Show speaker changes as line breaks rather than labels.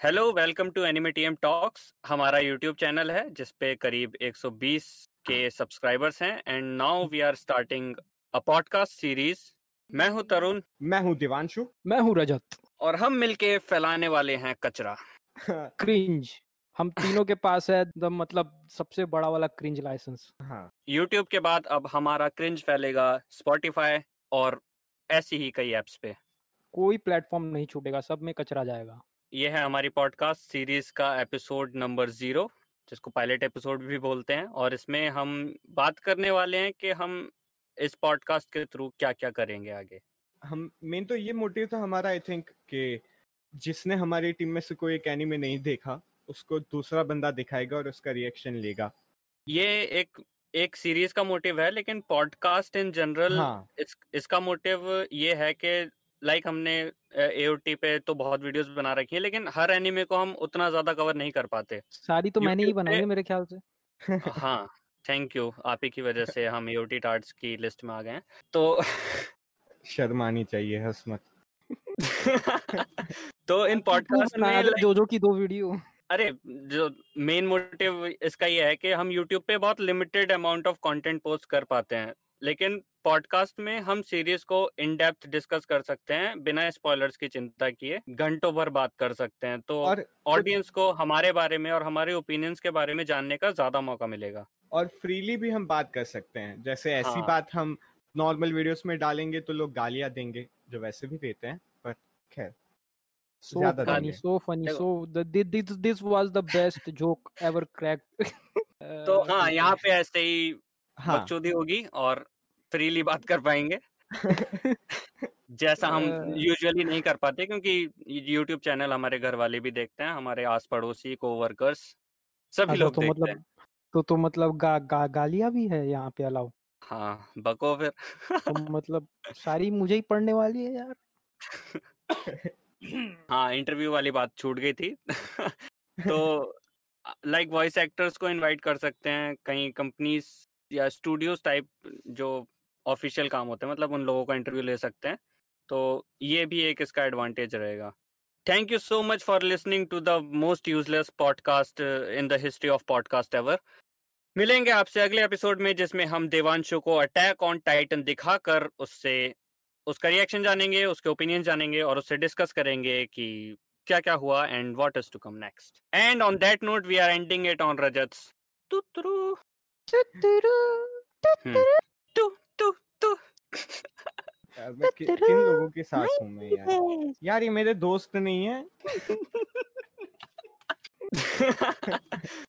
Hello welcome to एनिमेटीएम talks हमारा YouTube channel है जिस पे करीब 120 के सब्सक्राइबर्स हैं and now we are starting a podcast series मैं हूँ तरुण।
मैं हूँ दिवांशु।
मैं हूँ रजत।
और हम मिलके फैलाने वाले हैं कचरा।
क्रिंज हम तीनों के पास है द मतलब सबसे बड़ा वाला क्रिंज लाइसेंस
हाँ।
यूट्यूब के बाद अब हमारा क्रिंज फैलेगा स्पॉटिफाई और ऐसी ही कई एप्स पे।
कोई प्लेटफॉर्म नहीं छूटेगा सब में कचरा जाएगा।
ये है हमारी पॉडकास्ट सीरीज़ का एपिसोड नंबर ज़ीरो जिसको पायलट एपिसोड भी बोलते हैं। और इसमें हम बात करने वाले हैं कि हम इस पॉडकास्ट के थ्रू क्या क्या करेंगे आगे।
हम मेन तो ये मोटिव था हमारा आई थिंक कि जिसने हमारी टीम में से कोई एक एनीमे नहीं देखा उसको दूसरा बंदा दिखाएगा और उसका रिएक्शन लेगा।
ये एक एक सीरीज़ का मोटिव है लेकिन पॉडकास्ट इन जनरल
हाँ।
इस, इसका मोटिव ये है कि लाइक हमने एओटी पे तो बहुत वीडियोस बना रखी है लेकिन हर एनिमे को हम उतना ज़्यादा कवर नहीं कर पाते।
सारी तो मैंने ही बनाई है मेरे ख्याल से।
हाँ थैंक यू आप ही की वजह से हम एओटी टार्ट्स की लिस्ट में आ गए हैं। तो
शर्म आनी चाहिए हंस मत।
तो इन पॉडकास्ट में
था
like-
जोजो की दो वीडियो।
अरे जो मेन मोटिव इसका ये है कि हम YouTube पे बहुत limited amount of content post कर पाते हैं। लेकिन पॉडकास्ट में हम सीरीज़ को इन डेप्थ डिस्कस कर सकते हैं बिना स्पॉयलर्स की चिंता किए घंटों भर बात कर सकते हैं तो ऑडियंस को हमारे बारे में और हमारे ओपिनियंस के बारे में जानने का ज़्यादा मौका मिलेगा
और फ्रीली भी हम बात कर सकते हैं जैसे ऐसी
हाँ।
बात हम नॉर्मल वीडियोस में डालेंगे तो लोग गालियाँ देंगे जो वैसे भी देते हैं पर खैर
so funny. So funny. So this this was the best joke ever cracked
तो हाँ यहाँ पे ऐसे ही
हाँ।
होगी और फ्रीली बात कर पाएँगे। जैसा हम यूजुअली नहीं कर पाते क्योंकि यूट्यूब चैनल हमारे घर वाले भी देखते हैं हमारे आस पड़ोसी को वर्कर्स
सभी
लोग
तो
देखते
मतलब, हैं। तो तो मतलब गा, गा, गालियाँ भी है यहाँ पे अलाउ?
हाँ बको फिर।
तो मतलब सारी मुझे ही पढ़ने वाली है यार।
हाँ इंटरव्यू वाली बात छूट गई थी। तो लाइक वॉइस एक्टर्स को इनवाइट कर सकते हैं कहीं कंपनीज़ या स्टूडियोज टाइप जो ऑफिशियल काम होते हैं मतलब उन लोगों का इंटरव्यू ले सकते हैं। तो ये भी एक इसका एडवांटेज रहेगा। Thank you so much for listening to the most useless podcast in the history of podcast ever मिलेंगे आपसे अगले एपिसोड में, जिसमें हम देवांशु को अटैक ऑन टाइटन दिखाकर उससे, उसका रिएक्शन जानेंगे, उसके ओपिनियन जानेंगे और उससे डिस्कस करेंगे कि क्या क्या हुआ and what is to come next and on that note we are ending it on Rajat's तु
मैं कि, किन लोगों के साथ हूँ मैं यार? यार ये मेरे दोस्त नहीं है।